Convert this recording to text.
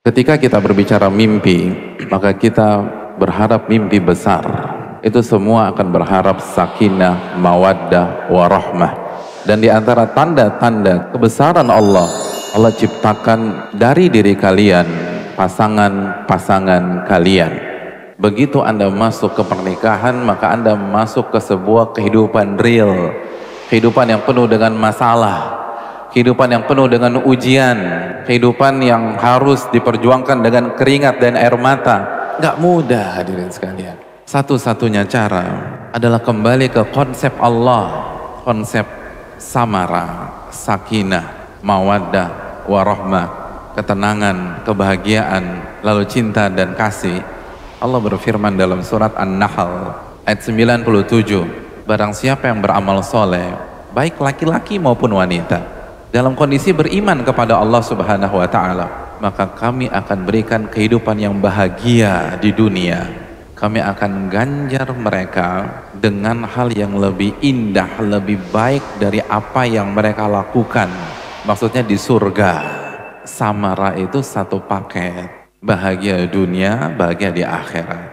Ketika kita berbicara mimpi, maka kita berharap mimpi besar. Itu semua akan berharap sakinah, mawaddah, warahmah. Dan di antara tanda-tanda kebesaran Allah, Allah ciptakan dari diri kalian pasangan-pasangan kalian. Begitu Anda masuk ke pernikahan, maka Anda masuk ke sebuah kehidupan real. Kehidupan yang penuh dengan masalah, kehidupan yang penuh dengan ujian, kehidupan yang harus diperjuangkan dengan keringat dan air mata. Gak mudah hadirin sekalian. Satu-satunya cara adalah kembali ke konsep Allah, konsep samara, sakinah, mawaddah, warahmah, ketenangan, kebahagiaan, lalu cinta dan kasih. Allah berfirman dalam surat An-Nahl ayat 97, barang siapa yang beramal soleh, baik laki-laki maupun wanita, dalam kondisi beriman kepada Allah Subhanahu wa taala, maka kami akan berikan kehidupan yang bahagia di dunia. Kami akan ganjar mereka dengan hal yang lebih indah, lebih baik dari apa yang mereka lakukan. Maksudnya di surga. Samara itu satu paket. Bahagia dunia, bahagia di akhirat.